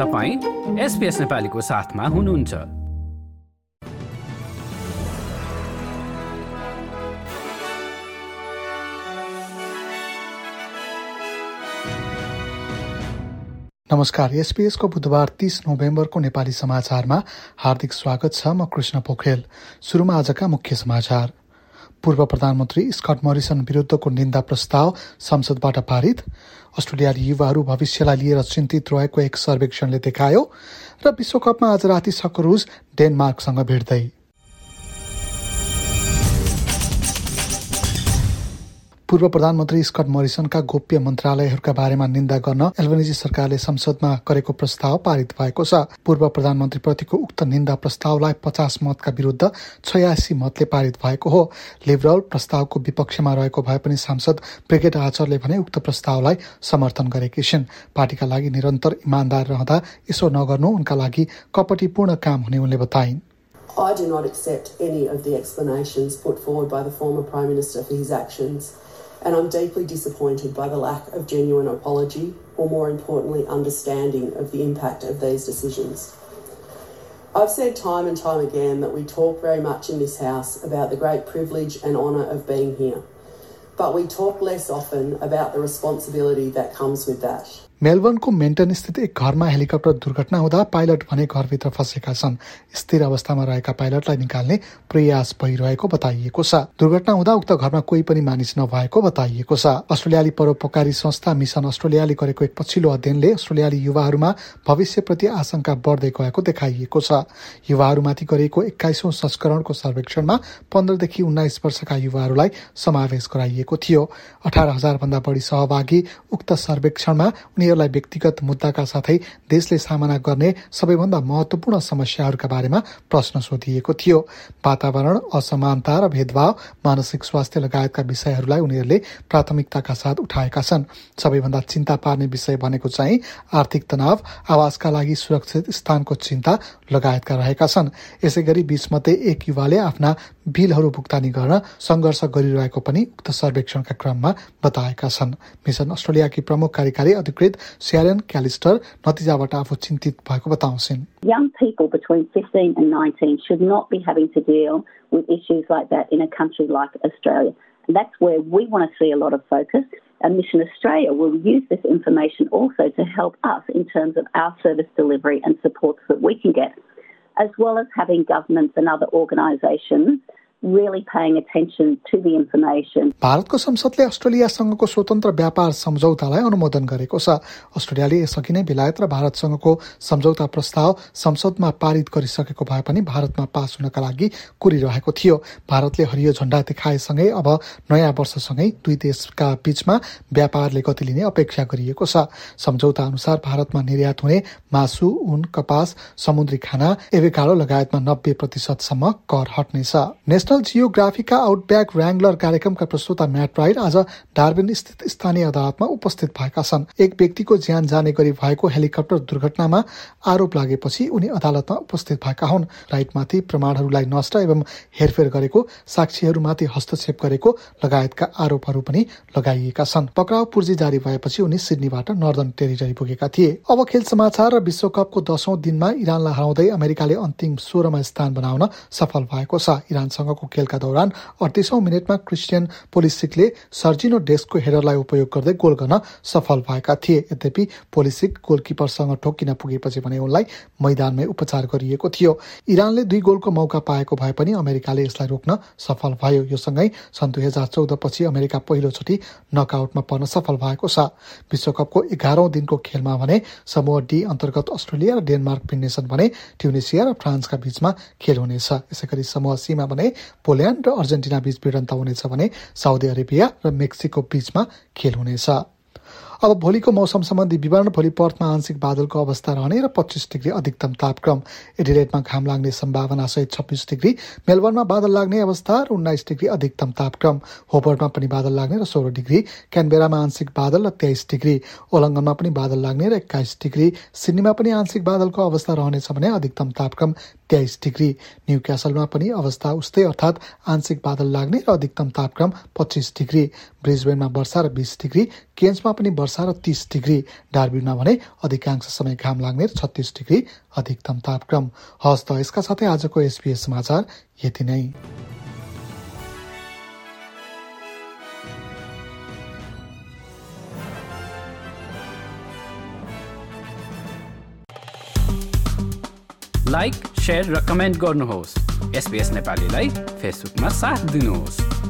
तपाईँ एसपिएस नेपालीको साथमा हुनुहुन्छ। नमस्कार एसपीएसको बुधबार तीस नोभेम्बरको नेपाली समाचारमा हार्दिक स्वागत छ म कृष्ण पोखरेल। सुरुमा आजका मुख्य समाचार। पूर्व प्रधानमन्त्री स्कट मरिसन विरुद्धको निन्दा प्रस्ताव संसदबाट पारित। अस्ट्रेलियाली युवाहरू भविष्यलाई लिएर चिन्तित रहेको एक सर्वेक्षणले देखायो र विश्वकपमा आज राति सकरुज डेनमार्कसँग भेट्दै। पूर्व प्रधानमन्त्री स्कट मरिसनका गोप्य मन्त्रालयहरूका बारेमा निन्दा गर्न एल्बनिजी सरकारले संसदमा गरेको प्रस्ताव पारित भएको छ। पूर्व प्रधानमन्त्रीप्रतिको उक्त निन्दा प्रस्तावलाई पचास मतका विरुद्ध छयासी मतले पारित भएको हो। लिबरल प्रस्तावको विपक्षमा रहेको भए पनि सांसद ब्रिगेड आचरले भने उक्त प्रस्तावलाई समर्थन गरेकी छिन्। पार्टीका लागि निरन्तर इमान्दार रहँदा यसो नगर्नु उनका लागि कपटीपूर्ण काम हुने उनले बताइन्। I do not accept any of the explanations put forward by the former Prime Minister for his actions. And I'm deeply disappointed by the lack of genuine apology, or more importantly, understanding of the impact of these decisions. I've said time and time again that we talk very much in this House about the great privilege and honour of being here, but we talk less often about the responsibility that comes with that. मेलबर्नको Mentone स्थित एक घरमा helicopter दुर्घटना हुँदा pilot भने घरभित्र फँसेका छन्। स्थिर अवस्थामा रहेका पाइलटलाई निकाल्ने प्रयास भइरहेको बताइएको छ। दुर्घटना हुँदा उक्त घरमा कोही पनि मानिस नभएको बताइएको छ। अस्ट्रेलियाली परोपकारी संस्था मिसन अस्ट्रेलियाले गरेको एक पछिल्लो अध्ययनले अस्ट्रेलियाली युवाहरूमा भविष्यप्रति आशंका बढ्दै गएको देखाइएको छ। युवाहरूमाथि गरिएको एक्काइसौं संस्करणको सर्वेक्षणमा पन्ध्रदेखि उन्नाइस वर्षका युवाहरूलाई समावेश गराइएको थियो। अठार हजार भन्दा बढी सहभागी उक्त सर्वेक्षणमा उनीहरूलाई व्यक्तिगत मुद्दाका साथै देशले सामना गर्ने सबैभन्दा महत्वपूर्ण समस्याहरूका बारेमा प्रश्न सोधिएको थियो। वातावरण असमानता र भेदभाव मानसिक स्वास्थ्य लगायतका विषयहरूलाई उनीहरूले प्राथमिकताका साथ उठाएका छन्। सबैभन्दा चिन्ता पार्ने विषय भनेको चाहिँ आर्थिक तनाव आवासका लागि सुरक्षित स्थानको चिन्ता लगायतका रहेका छन्। यसै गरी बीचमध्ये एक युवाले आफ्ना बिलहरू भुक्तानी गर्न सङ्घर्ष गरिरहेको पनि उक्त सर्वेक्षणका क्रममा बताएका छन्। मिसन अस्ट्रेलियाकी प्रमुख कार्यकारी अधिकृत Sharon Callister नतिजाबाट आफू चिन्तित भएको बताउँछिन् Young people between 15 and 19 should not be having to deal with issues like that in a country like Australia. And that's where we want to see a lot of focus. And Mission Australia will use this information also to help us in terms of our service delivery and supports that we can get, as well as having governments and other organisations भारतको संसदले अस्ट्रेलियासँगको स्वतन्त्र व्यापार सम्झौतालाई अनुमोदन गरेको छ। अस्ट्रेलियाले यसअघि नै बेलायत र भारतसँगको सम्झौता प्रस्ताव संसदमा पारित गरिसकेको भए पनि भारतमा पास हुनका लागि कुरिरहेको थियो। भारतले हरियो झण्डा देखाएसँगै अब नयाँ वर्षसँगै दुई देशका बीचमा व्यापारले गति लिने अपेक्षा गरिएको छ। सम्झौता अनुसार भारतमा निर्यात हुने मासु उन कपास समुद्री खाना एभेकाडो लगायतमा नब्बे प्रतिशतसम्म कर हट्नेछ। नेसनल जियोग्राफीका आउटब्याक ऱ्याङ्गलर कार्यक्रमका प्रस्तोता म्याट राइट आज डार्बिन स्थित स्थानीय अदालतमा उपस्थित भएका छन्। एक व्यक्तिको ज्यान जाने गरी भएको हेलिकप्टर दुर्घटनामा आरोप लागेपछि उनी अदालतमा उपस्थित भएका हुन्। राइटमाथि प्रमाणहरूलाई नष्ट एवं हेरफेर गरेको साक्षीहरूमाथि हस्तक्षेप गरेको लगायतका आरोपहरू पनि लगाइएका छन्। पक्राउ पूर्जी जारी भएपछि उनी सिडनीबाट नर्दन टेरिटरी पुगेका थिए। अब खेल समाचार र विश्वकपको दशौं दिनमा इरानलाई हराउँदै अमेरिकाले अन्तिम सोह्रमा स्थान बनाउन सफल भएको छ। इरानसँग को खेलका दौरान अडतिसौं मिनटमा क्रिस्टियन पोलिसिकले सर्जिनो डेस्कको हेडरलाई उपयोग गर्दै गोल गर्न सफल भएका थिए। यद्यपि पोलिसिक गोलकिपरसँग ठोकिन पुगेपछि भने उनलाई मैदानमै उपचार गरिएको थियो। इरानले दुई गोलको मौका पाएको भए पनि अमेरिकाले यसलाई रोक्न सफल भयो। यो सँगै सन् दुई हजार चौध पछि अमेरिका पहिलोचोटि नकआउटमा पर्न सफल भएको छ। विश्वकपको एघारौं दिनको खेलमा भने समूह डी अन्तर्गत अस्ट्रेलिया र डेनमार्क भिन्नेछन् भने ट्युनिसिया र फ्रान्सका बीचमा खेल हुनेछ। यसै गरी समूह सीमा भने पोल्यान्ड र अर्जेन्टिना बीच भिडन्त हुनेछ भने साउदी अरेबिया र मेक्सिको बीचमा खेल हुनेछ। अब भोलिको मौसम सम्बन्धी विवरण भोलि पर्थमा आंशिक बादलको अवस्था रहने र पच्चिस डिग्री अधिकतम तापक्रम। एडिलेटमा घाम लाग्ने सम्भावना सहित छब्बिस डिग्री। मेलबर्नमा बादल लाग्ने अवस्था र उन्नाइस डिग्री अधिकतम तापक्रम। होबर्टमा पनि बादल लाग्ने र सोह्र डिग्री। क्यानबेरामा आंशिक बादल र तेइस डिग्री। ओलङ्गनमा पनि बादल लाग्ने र एक्काइस डिग्री। सिडनीमा पनि आंशिक बादलको अवस्था रहनेछ भने अधिकतम तापक्रम तेइस डिग्री। न्यू क्यासलमा पनि अवस्था उस्तै अर्थात् आंशिक बादल लाग्ने र अधिकतम तापक्रम पच्चिस डिग्री। ब्रिजबेनमा वर्षा र बिस डिग्री। केन्समा पनि वर्षा र तीस डिग्री डार्बिनमा भने अधिकांश समय घाम लाग्ने र छत्तिस डिग्री अधिकतम तापक्रम। हस् त यसका साथै आजको एसपीएस समाचार यति नै। लाइक र कमेन्ट गर्नुहोस्। एसपिएस नेपालीलाई फेसबुकमा साथ दिनुहोस्।